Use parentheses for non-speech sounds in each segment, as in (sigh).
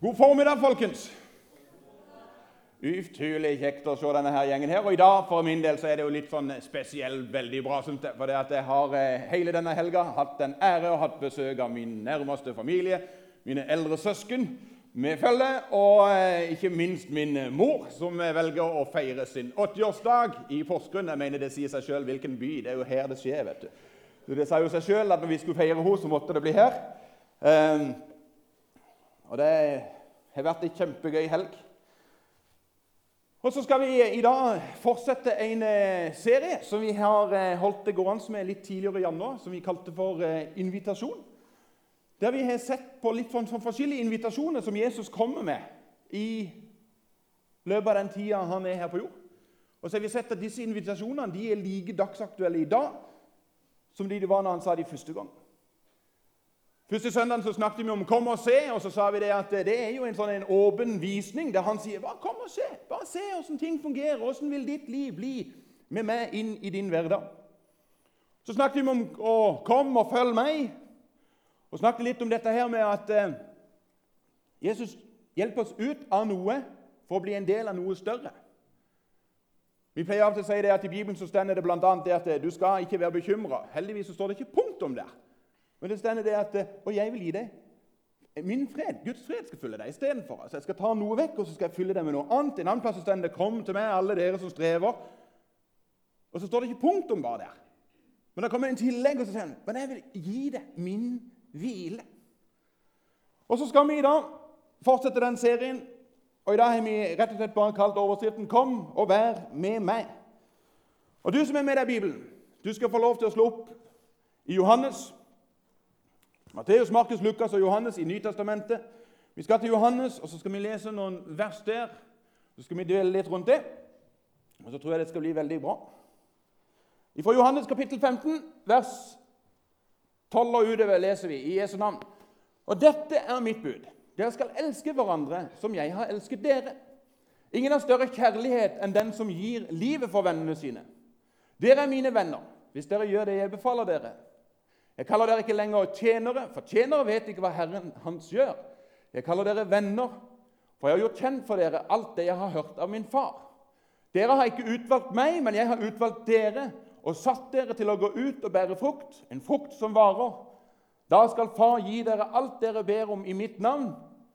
God formiddag, folkens. Utrolig kjekt å se denne her gjengen her. Og i dag for min del så er det jo litt sånn spesielt veldig bra. Synes jeg. For det at jeg har eh, hele denne helga hatt den ære å ha besøk av min nærmeste familie, mine eldre søsken med følge, og eh, ikke minst min mor, som velger å feire sin 80-årsdag i Porsgrunn. Jeg mener Det sier seg sjøl hvilken by. Det er jo her det skjer. vet du. Så Det sa jo seg sjøl at når vi skulle feire henne, så måtte det bli her. Um, og det har vært en kjempegøy helg. Og Så skal vi i dag fortsette en eh, serie som vi har eh, holdt det gående med litt tidligere i januar, som vi kalte for eh, Invitasjon. Der vi har sett på litt sånn, sånn forskjellige invitasjoner som Jesus kommer med i løpet av den tida han er her på jord. Og så har vi sett at Disse invitasjonene de er like dagsaktuelle i dag som de var når han sa de første gang. Første søndagen så snakket vi om 'kom og se', og så sa vi det at det er jo en sånn en åpen visning der han sier 'bare kom og se'. Bare se hvordan ting fungerer. Hvordan vil ditt liv bli med meg inn i din hverdag? Så snakket vi om å 'kom og følg meg', og snakket litt om dette her med at eh, Jesus hjelper oss ut av noe for å bli en del av noe større. Vi pleier av og til å si det at I Bibelen så stender det bl.a. at du skal ikke være bekymra. Heldigvis så står det ikke punktum der. Men det stender det at Og jeg vil gi deg min fred. Guds fred skal fylle deg istedenfor. Altså, jeg skal ta noe vekk, og så skal jeg fylle det med noe annet. En annen plass står det 'Kom til meg, alle dere som strever'. Og så står det ikke punktum bare der. Men da kommer en tillegg, og så sier han 'Men jeg vil gi deg min hvile'. Og så skal vi i dag fortsette den serien. Og I dag har vi rett og slett bare kalt overskriften 'Kom og vær med meg'. Og Du som er med deg i Bibelen, du skal få lov til å slå opp i Johannes Matteus, Markus, Lukas og Johannes i Nytestamentet. Vi skal til Johannes, og så skal vi lese noen vers der. Så skal vi dvele litt rundt det, og så tror jeg det skal bli veldig bra. Fra Johannes kapittel 15, vers 12 og utover leser vi i Jesu navn. Og dette er mitt bud. Dere skal elske hverandre som jeg har elsket dere. Ingen har større kjærlighet enn den som gir livet for vennene sine. Dere er mine venner hvis dere gjør det jeg befaler dere. Jeg kaller dere ikke lenger tjenere, for tjenere vet ikke hva Herren hans gjør. Jeg kaller dere venner, for jeg har gjort kjent for dere alt det jeg har hørt av min far. Dere har ikke utvalgt meg, men jeg har utvalgt dere og satt dere til å gå ut og bære frukt, en frukt som varer. Da skal Far gi dere alt dere ber om i mitt navn.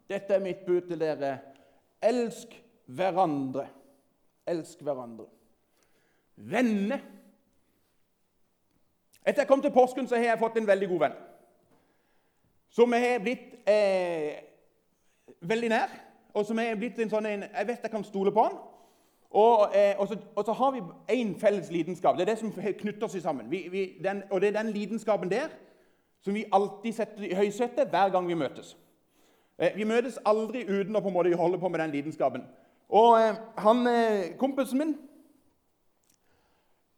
Dette er mitt bud til dere. Elsk hverandre. Elsk hverandre. Venner etter jeg kom til Porsgrunn, så har jeg fått en veldig god venn. Som jeg har blitt eh, veldig nær, og som har blitt en sånn en, Jeg vet jeg kan stole på han. Og, eh, og, så, og så, har vi én felles lidenskap. Det er det som knytter oss sammen. Vi, vi, den, og det er den lidenskapen der som vi alltid setter i høysetet hver gang vi møtes. Eh, vi møtes aldri uten å på en måte holde på med den lidenskapen. Og eh, han, eh, kompisen min,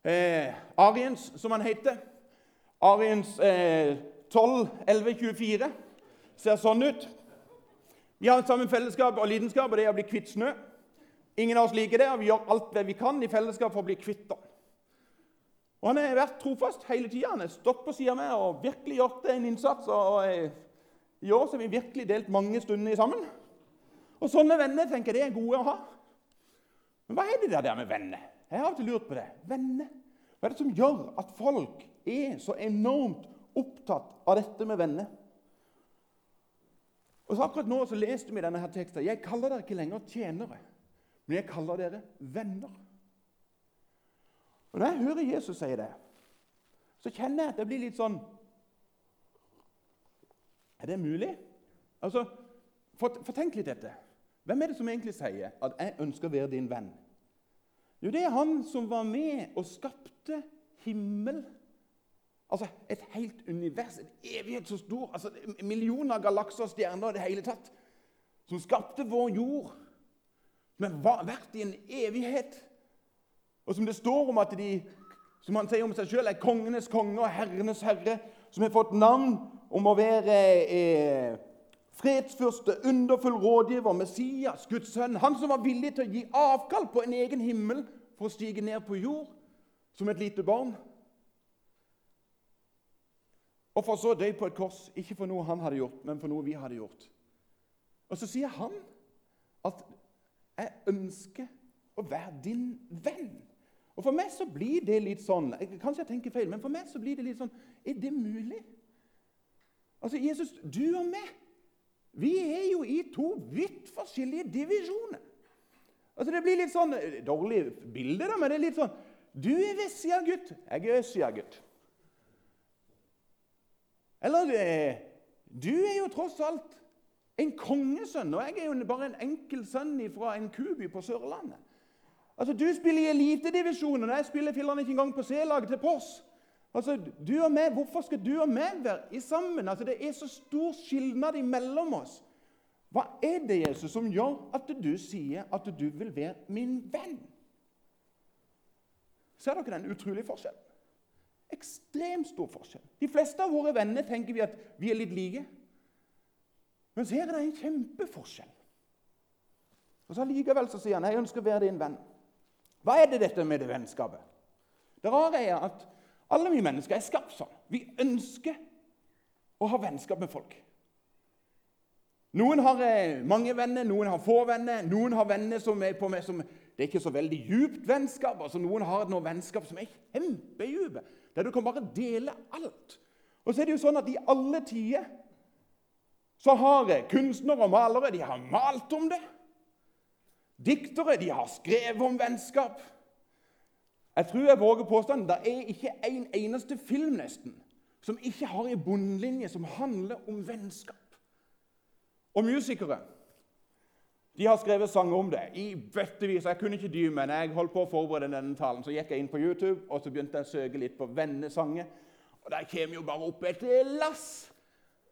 eh, Ariens, som han heter Ariens eh, 12, 11, 24 ser sånn ut. Vi har sammen fellesskap og lidenskap, og det er å bli kvitt snø. Ingen av oss liker det, og vi gjør alt det vi kan i fellesskap for å bli kvitt den. Og Han har vært trofast hele tida. Han har stått på sida mi og virkelig gjort en innsats. og, eh, I år har vi virkelig delt mange stunder sammen. Og Sånne venner tenker jeg, det er gode å ha. Men hva er det der med venner? Jeg har alltid lurt på det. Venner. Hva er det som gjør at folk er så enormt opptatt av dette med venner. Og så Akkurat nå så leste vi denne her teksten. Jeg kaller dere ikke lenger tjenere, men jeg kaller dere venner. Og Når jeg hører Jesus si det, så kjenner jeg at det blir litt sånn Er det mulig? Altså, for, for tenk litt dette. Hvem er det som egentlig sier at 'jeg ønsker å være din venn'? Jo, det er han som var med og skapte himmel Altså Et helt univers, en evighet så stor, altså millioner av galakser og stjerner i det hele tatt, som skapte vår jord, som har vært i en evighet. Og som det står om at de, som han sier om seg sjøl, er kongenes konge og herrenes herre, som har fått navn om å være eh, fredsfyrste, underfull rådgiver, Messias, Guds sønn. Han som var villig til å gi avkall på en egen himmel for å stige ned på jord som et lite barn. Og for så å dø på et kors, ikke for noe han hadde gjort, men for noe vi hadde gjort. Og så sier han at 'jeg ønsker å være din venn'. Og For meg så blir det litt sånn Kanskje jeg tenker feil, men for meg så blir det litt sånn Er det mulig? Altså, Jesus, du og meg, vi er jo i to vidt forskjellige divisjoner. Altså, Det blir litt sånn Dårlig bilde, da, men det er litt sånn Du er vestsida-gutt, jeg er østsida-gutt. Eller Du er jo tross alt en kongesønn, og jeg er jo bare en enkel sønn fra en kuby på Sørlandet. Altså, Du spiller i elitedivisjonen, og jeg spiller filler'n ikke engang på C-laget til Pors. Altså, du og meg, Hvorfor skal du og meg være sammen? Altså, Det er så stor skilnad imellom oss. Hva er det Jesus, som gjør at du sier at du vil være min venn? Ser dere den utrolige forskjellen? Ekstremt stor forskjell. De fleste av våre venner tenker vi at vi er litt like. Men her er det en kjempeforskjell. Og så Likevel så sier han jeg ønsker å være din venn. Hva er det dette med det vennskapet? Det rare er at alle vi mennesker er skapt sånn. Vi ønsker å ha vennskap med folk. Noen har eh, mange venner, noen har få venner. Noen har venner som er på meg som Det er ikke så veldig djupt vennskap. altså Noen har noen vennskap som er kjempedype, der du kan bare dele alt. Og så er det jo sånn at i alle tider så har kunstnere og malere de har malt om det. Diktere de har skrevet om vennskap. Jeg tror jeg våger påstanden det er ikke en eneste film nesten som ikke har en bunnlinje som handler om vennskap. Og musikere de har skrevet sanger om det i bøttevis. Jeg kunne ikke dy meg jeg holdt på å forberede denne talen. Så gikk jeg inn på YouTube og så begynte jeg å søke litt på vennesanger. Og Der kommer jo bare opp et lass.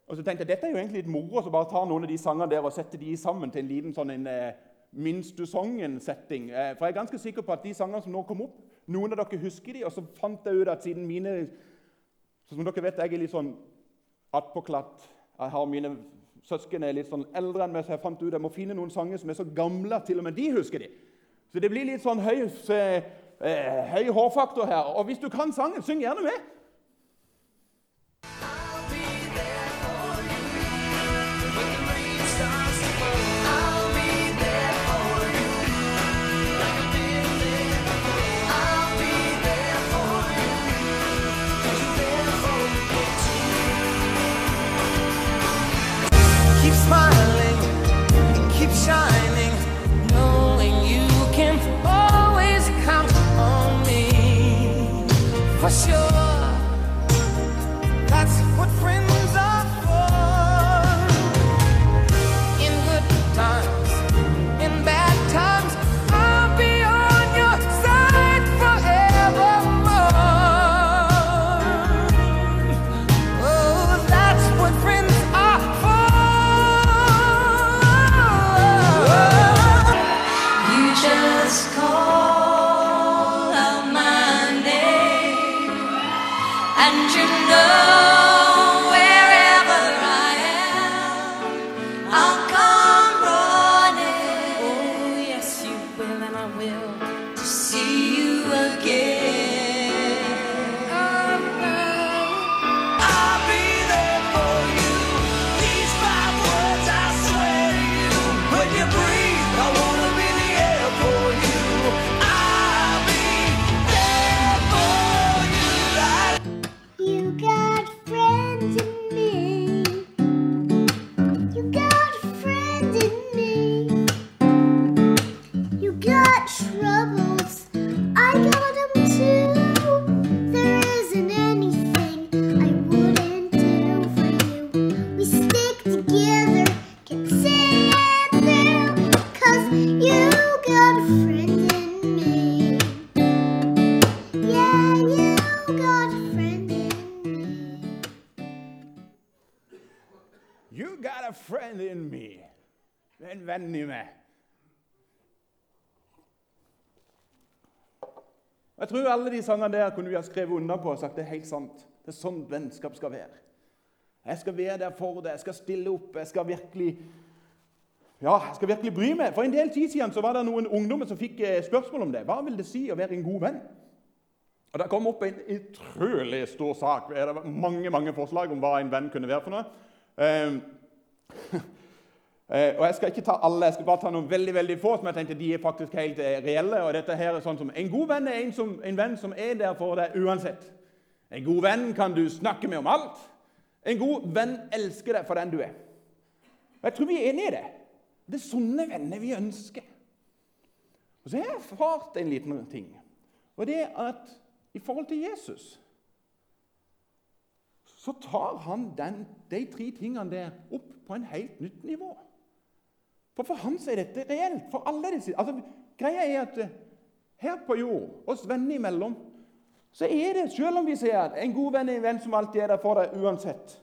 Og så tenkte jeg dette er jo egentlig litt moro å bare ta noen av de sangene der og sette de sammen til en liten sånn en, eh, Minst du songen-setting. Eh, for jeg er ganske sikker på at de sangene som nå kom opp, noen av dere husker de, og så fant jeg ut at siden mine Som dere vet, jeg er litt sånn attpåklatt. Jeg har mine søsken er litt sånn eldre enn meg, så jeg fant ut jeg må finne noen sanger som er så gamle at til og med de husker de. Så det blir litt sånn høy, eh, høy hårfaktor her. Og hvis du kan sangen, syng gjerne med. Venn i meg. Jeg tror alle de sangene der kunne vi ha skrevet under på og sagt det er helt sant. Det er sånn vennskap skal være. Jeg skal være der for deg, jeg skal stille opp, jeg skal virkelig ja, jeg skal virkelig bry meg. For en del tid siden så var det noen ungdommer som fikk eh, spørsmål om det. Hva vil det si å være en god venn? Og Det kom opp en utrolig stor sak. Det var mange mange forslag om hva en venn kunne være for noe. Eh, (laughs) og Jeg skal ikke ta alle, jeg skal bare ta noen veldig veldig få som jeg tenkte de er faktisk helt eh, reelle. og dette her er sånn som En god venn er en, som, en venn som er der for deg uansett. En god venn kan du snakke med om alt. En god venn elsker deg for den du er. Og Jeg tror vi er enige i det. Det er sånne venner vi ønsker. Og Så har jeg erfart en liten ting. Og det er at i forhold til Jesus så tar han den, de tre tingene der opp på en helt nytt nivå. For for ham er dette reelt. For alle disse, altså, Greia er at eh, her på jord, oss venner imellom, så er det, selv om vi sier at en god venn er en venn som alltid er der for deg uansett,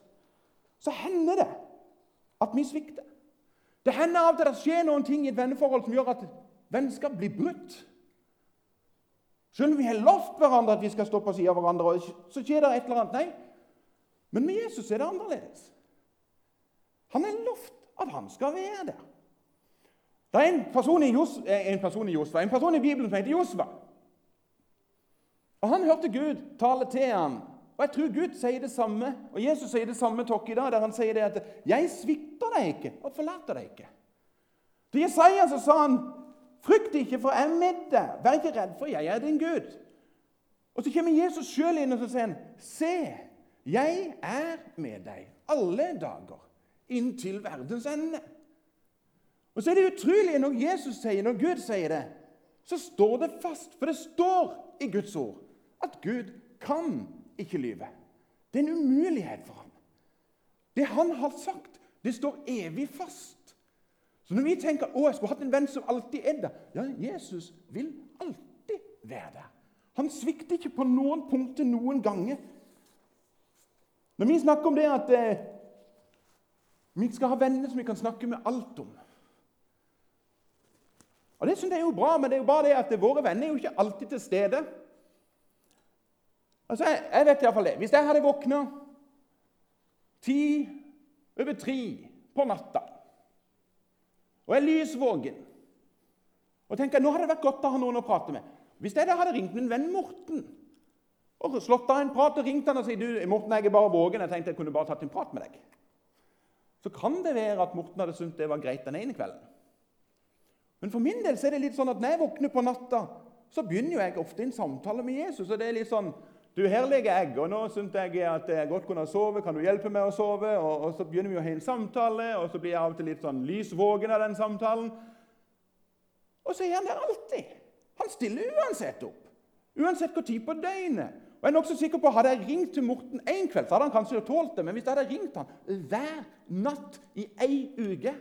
så hender det at vi svikter. Det hender av og til det skjer noen ting i et venneforhold som gjør at vennskap blir brutt. Selv om vi har lovt hverandre at vi skal stå på siden av hverandre, så skjer det et eller annet. Nei, men med Jesus er det annerledes. Han har lovt at han skal være der. Det er en person Jos, eh, en person i Josva, en person i Bibelen som heter Josva. Og Han hørte Gud tale til ham. Og jeg tror Gud sier det samme, og Jesus sier det samme til oss i dag, der han sier det at 'Jeg svikter deg ikke og forlater deg ikke'. Til Jesaja så sa han 'Frykt ikke, for jeg er med deg. Vær ikke redd, for jeg er din Gud'. Og Så kommer Jesus sjøl inn og så sier han, 'Se, jeg er med deg alle dager inntil verdens ende'. Og Så er det utrolig når Jesus sier, når Gud sier det, så står det fast. For det står i Guds ord at Gud kan ikke lyve. Det er en umulighet for ham. Det han har sagt, det står evig fast. Så når vi tenker å, jeg skulle hatt en venn som alltid er der Ja, Jesus vil alltid være der. Han svikter ikke på noen punkter noen ganger. Når vi snakker om det at eh, vi skal ha venner som vi kan snakke med alt om Og Det synes jeg er jo bra, men det er jo bare det at våre venner er jo ikke alltid til stede. Altså, Jeg, jeg vet iallfall det. Hvis jeg hadde våkna ti over tre på natta og er lysvåken og tenker nå hadde det vært godt å ha noen å prate med Hvis jeg da hadde ringt min venn Morten og slått av en prat og ringt han og sagt du, Morten, jeg er bare våken, jeg tenkte jeg kunne bare tatt en prat med deg, så kan det være at Morten hadde syntes det var greit den ene kvelden. Men for min del så er det litt sånn at når jeg våkner på natta, så begynner jo jeg ofte en samtale med Jesus. og det er litt sånn du, her ligger jeg, og nå syns jeg at jeg godt kunne sove. Kan du hjelpe meg å sove? Og, og, Så begynner vi å ha en samtale, og så blir jeg av og til litt sånn lysvågen av den samtalen. Og så er han der alltid. Han stiller uansett opp. Uansett hvor tid på døgnet. Og jeg er nokså sikker på, Hadde jeg ringt til Morten én kveld, så hadde han kanskje tålt det. Men hvis jeg hadde ringt han hver natt i ei uke,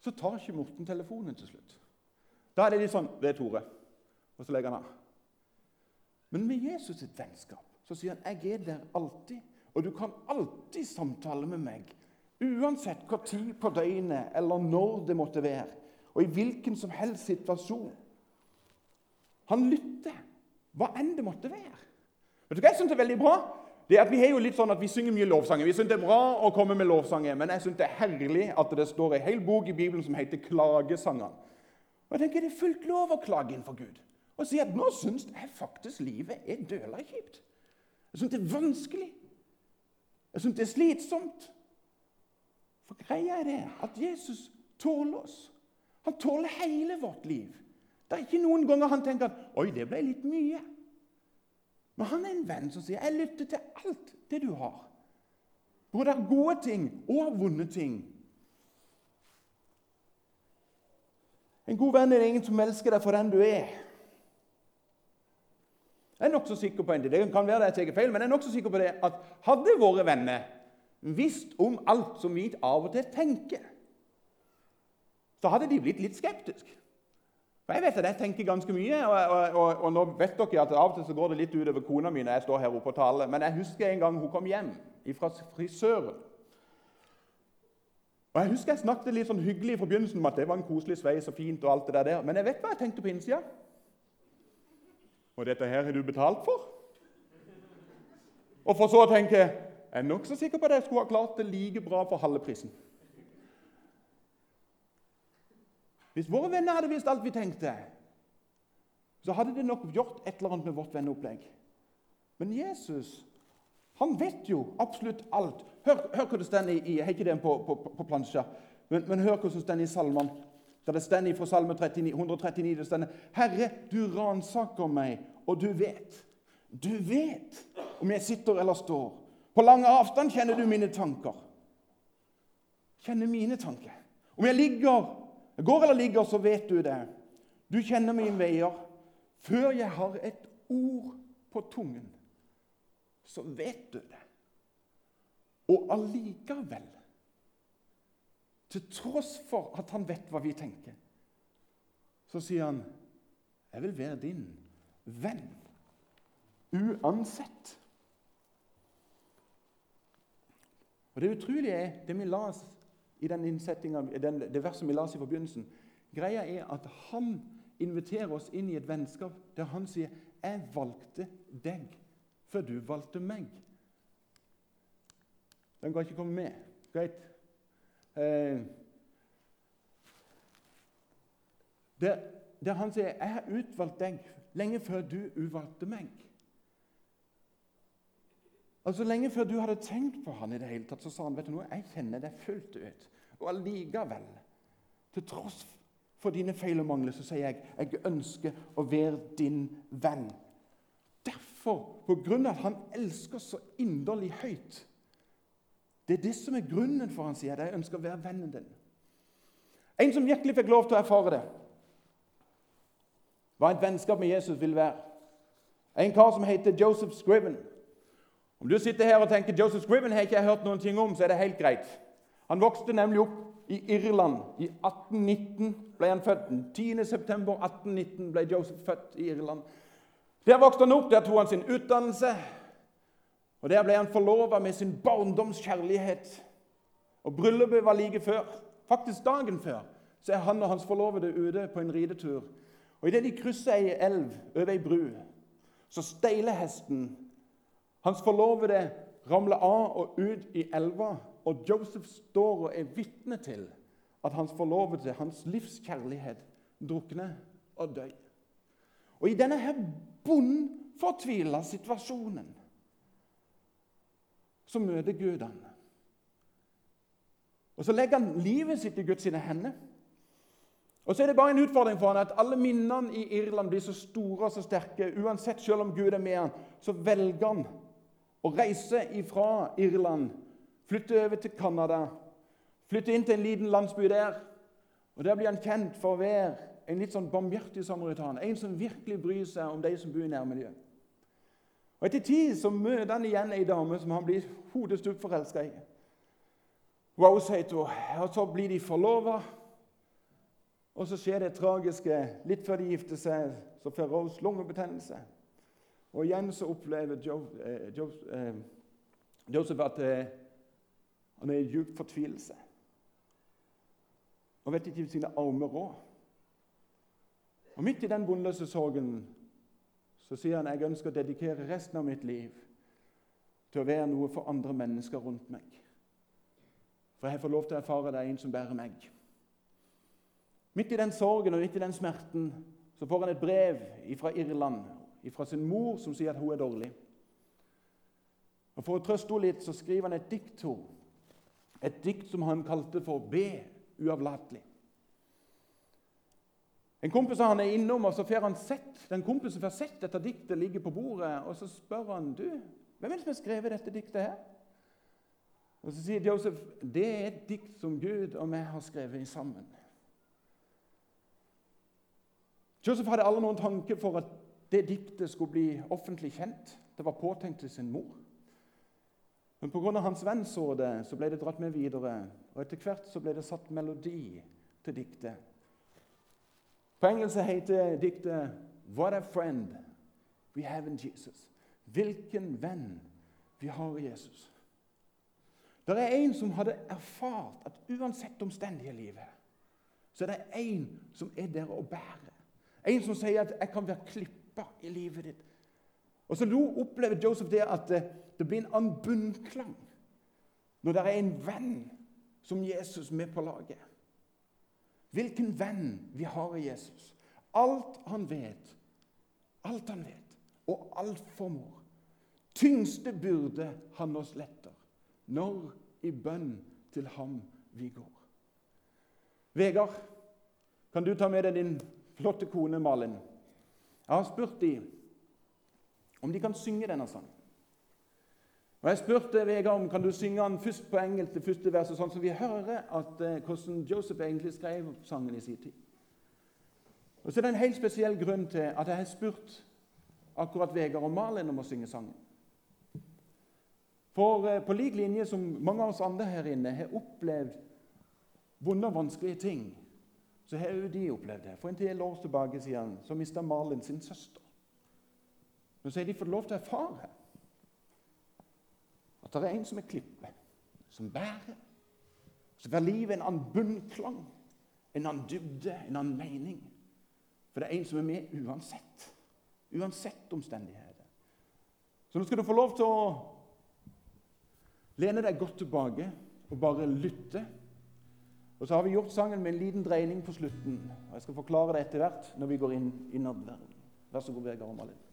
så tar ikke Morten telefonen til slutt. Da er det litt sånn Det er Tore. Og så legger han av. Men med Jesus sitt vennskap så sier han jeg er der alltid. Og du kan alltid samtale med meg, uansett hva tid på døgnet eller når det måtte være, og i hvilken som helst situasjon. Han lytter, hva enn det måtte være. Vet du hva jeg syns er veldig bra? Det er at Vi har jo litt sånn at vi synger mye lovsanger. Vi syns det er bra å komme med lovsanger, men jeg syns det er herlig at det står en hel bok i Bibelen som heter Klagesangene. Og jeg tenker Det er fullt lov å klage inn for Gud og si at 'nå syns jeg faktisk livet er døla kjipt'. Jeg syns det er vanskelig. Jeg syns det er slitsomt. For greia er det at Jesus tåler oss. Han tåler hele vårt liv. Det er ikke noen ganger han tenker at 'oi, det ble litt mye'. Men han er en venn som sier 'jeg lytter til alt det du har'. Både gode ting og vonde ting. En god venn er ingen som elsker deg for den du er. Jeg er nokså sikker på en det kan være det jeg tar feil, men jeg er nok så sikker på det at hadde våre venner visst om alt som vi av og til tenker, så hadde de blitt litt skeptiske. For Jeg vet at jeg tenker ganske mye, og, og, og, nå vet dere at av og til så går det litt utover kona mi når jeg står her oppe og taler. Men jeg husker en gang hun kom hjem fra frisøren. Og Jeg husker jeg snakket litt sånn hyggelig i forbindelsen med at det var en koselig sveis og fint. og alt det der. Men jeg vet hva jeg tenkte på innsida. Og dette her har du betalt for? Og for så å tenke jeg er nokså sikker på at jeg skulle ha klart det like bra for halve prisen. Hvis våre venner hadde visst alt vi tenkte, så hadde det nok gjort et eller annet med vårt venneopplegg. Men Jesus Han vet jo absolutt alt. Hør, hør hva det står i Jeg har ikke den på, på, på plansja, men, men, hør hvordan det står i salmene. Der det står fra Salme 39, 139 det står, Herre, du ransaker meg, og du vet. Du vet om jeg sitter eller står. På lang avstand kjenner du mine tanker. Kjenner mine tanker. Om jeg ligger, går eller ligger, så vet du det. Du kjenner mine veier. Før jeg har et ord på tungen, så vet du det. Og allikevel, til tross for at han vet hva vi tenker, så sier han, 'Jeg vil være din venn uansett'. Og Det utrolige er det vi las i den den, det verset vi las i forbindelsen. Greia er at han inviterer oss inn i et vennskap der han sier 'Jeg valgte deg før du valgte meg'. Den kan ikke komme med. Greit. Eh, der, der han sier 'Jeg har utvalgt deg lenge før du uvalgte meg'. Altså Lenge før du hadde tenkt på han i det hele tatt, så sa han vet du noe, jeg kjenner deg fullt ut. Og allikevel, til tross for dine feil og mangler, så sier jeg jeg ønsker å være din venn. Derfor, på grunn av at han elsker så inderlig høyt Det er det som er grunnen for han sier at jeg ønsker å være vennen din. En som virkelig fikk lov til å erfare det, hva et vennskap med Jesus vil være. En kar som heter Joseph Scriven. Om du sitter her og tenker Joseph Scriven har ikke jeg hørt noen ting om, så er det helt greit. Han vokste nemlig opp i Irland. I 1819 ble han født. 10.9.1819 ble Joseph født i Irland. Der vokste han opp, der tok han sin utdannelse. Og Der ble han forlova med sin barndomskjærlighet. Og Bryllupet var like før. Faktisk dagen før så er han og hans forlovede ute på en ridetur. Og Idet de krysser ei elv over ei bru, så steiler hesten hans forlovede ramler av og ut i elva, og Joseph står og er vitne til at hans forlovede, hans livskjærlighet, drukner og dør. Og i denne her bunnfortvila situasjonen så møter Gud han. Og Så legger han livet sitt i Guds hender. Og så er det bare en utfordring for han at alle minnene i Irland blir så store og så sterke. Uansett, selv om Gud er med han, så velger han å reise fra Irland, flytte over til Canada, flytte inn til en liten landsby der. Og Der blir han kjent for å være en litt sånn barmhjertig samaritan. En som virkelig bryr seg om de som bor i nærmiljøet. Og Etter tid så møter han igjen ei dame som han blir hodestup forelska i. Wow, sier hun. Og Så blir de forlova. Og så skjer det tragiske. Litt før de gifter seg, så får Rose lungebetennelse. Og igjen så opplever eh, eh, Joseph at eh, han er i djup fortvilelse. Og vet ikke sine armer råd. Og Midt i den bondeløse sorgen så sier han jeg ønsker å dedikere resten av mitt liv til å være noe for andre mennesker rundt meg. For jeg får lov til å erfare det er en som bærer meg. Midt i den sorgen og midt i den smerten så får han et brev fra Irland fra sin mor som sier at hun er dårlig. Og For å trøste henne litt så skriver han et dikt til henne. Et dikt som han kalte for 'Be uavlatelig'. En kompis han er innom, og så får han sett, den kompisen får sett dette diktet ligge på bordet. og Så spør han du, hvem er det som har skrevet dette diktet. her? Og Så sier Josef det er et dikt som Gud og vi har skrevet sammen. Josef hadde aldri noen tanke for at det diktet skulle bli offentlig kjent. Det var påtenkt til sin mor. Men pga. hans venn så det, så ble det dratt med videre. Og etter hvert så ble det satt melodi til diktet. På engelsk heter diktet 'What a friend we have in Jesus'. Hvilken venn vi har i Jesus. Det er en som hadde erfart at uansett omstendige livet, så er det en som er der og bærer. En som sier at 'jeg kan være klipp stoppa i livet ditt. Og så nå opplever Joseph det at det, det blir en annen bunnklang når det er en venn som Jesus med på laget. Hvilken venn vi har i Jesus. Alt han vet, alt han vet, og alt formår. tyngste byrde han oss letter, når i bønn til ham vi går. Vegard, kan du ta med deg din flotte kone Malin? Jeg har spurt dem om de kan synge denne sangen. Og Jeg spurte Vegard om kan du synge den først på engelsk, det første verset, sånn som vi hører at, eh, hvordan Joseph egentlig skrev sangen i sin tid. Og så er det en helt spesiell grunn til at jeg har spurt akkurat Vegard og Malin om å synge sangen. For eh, på lik linje som mange av oss andre her inne har opplevd vonde og vanskelige ting, så har jo de opplevd det. For en del år tilbake siden så mista Malin sin søster. Men så har de fått lov til å erfare at det er en som er klippe, som bærer. Så får livet en annen bunnklang, en annen dybde, en annen mening. For det er en som er med uansett. Uansett omstendigheter. Så nå skal du få lov til å lene deg godt tilbake og bare lytte. Og så har vi gjort sangen med en liten dreining på slutten. og Jeg skal forklare det etter hvert når vi går inn i nadværen. Vær så god, Vegard Malin.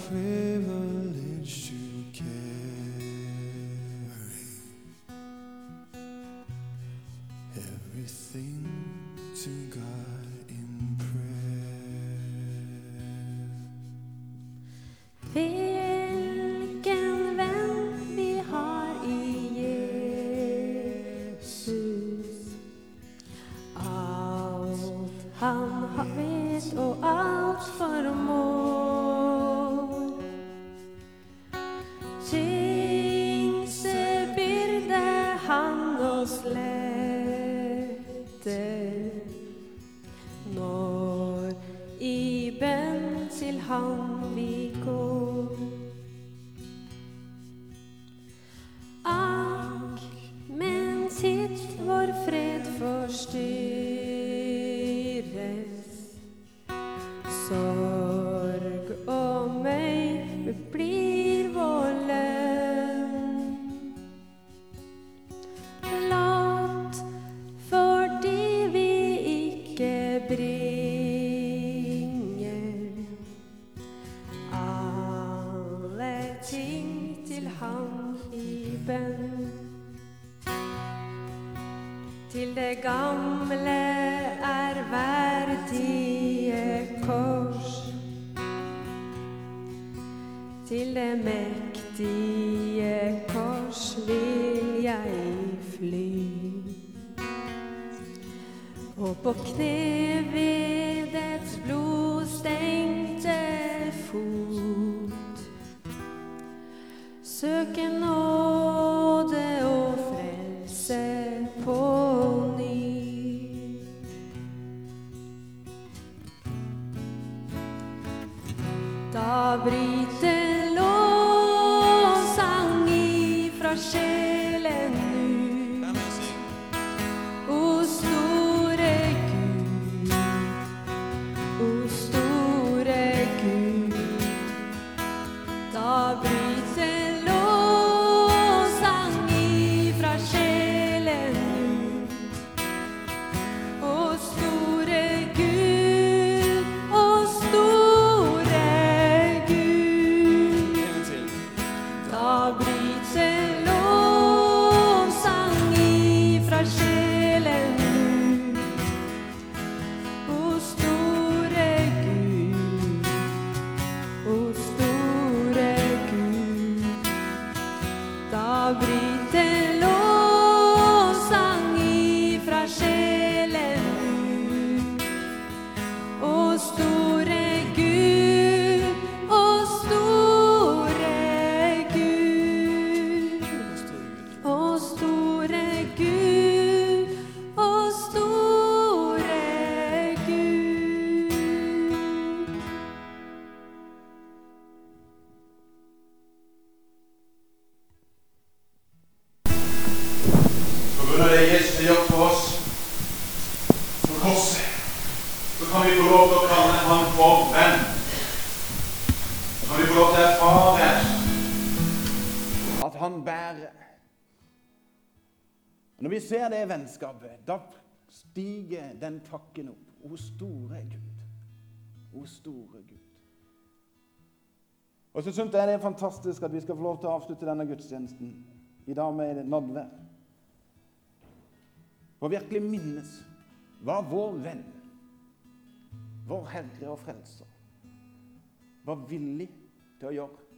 What Og på kne ved dets blodstengte fot. Søker nåde det vennskapet, da stiger den takken opp. O store Gud. O store Gud. Og så syns jeg det er fantastisk at vi skal få lov til å avslutte denne gudstjenesten i dag med nadvær. For virkelig minnes hva vår venn, vår Herre og Frelser, var villig til å gjøre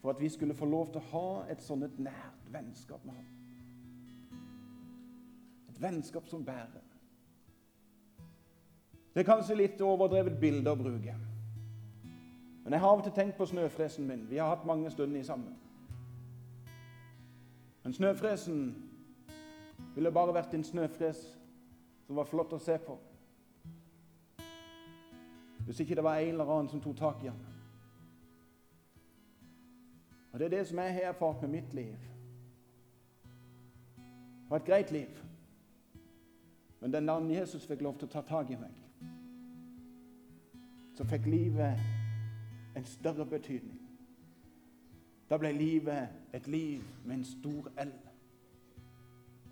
for at vi skulle få lov til å ha et sånn nært vennskap med ham. Vennskap som bærer. Det er kanskje litt overdrevet bilde å bruke. Men jeg har av og til tenkt på snøfresen min. Vi har hatt mange stunder sammen. Men snøfresen ville bare vært en snøfres som var flott å se på. Hvis ikke det var en eller annen som tok tak i den. Og Det er det som jeg har erfart med mitt liv. Det var et greit liv. Men den dagen Jesus fikk lov til å ta tak i meg, så fikk livet en større betydning. Da ble livet et liv med en stor L.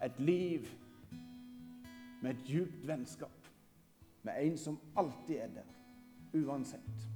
Et liv med et djupt vennskap med en som alltid er der, uansett.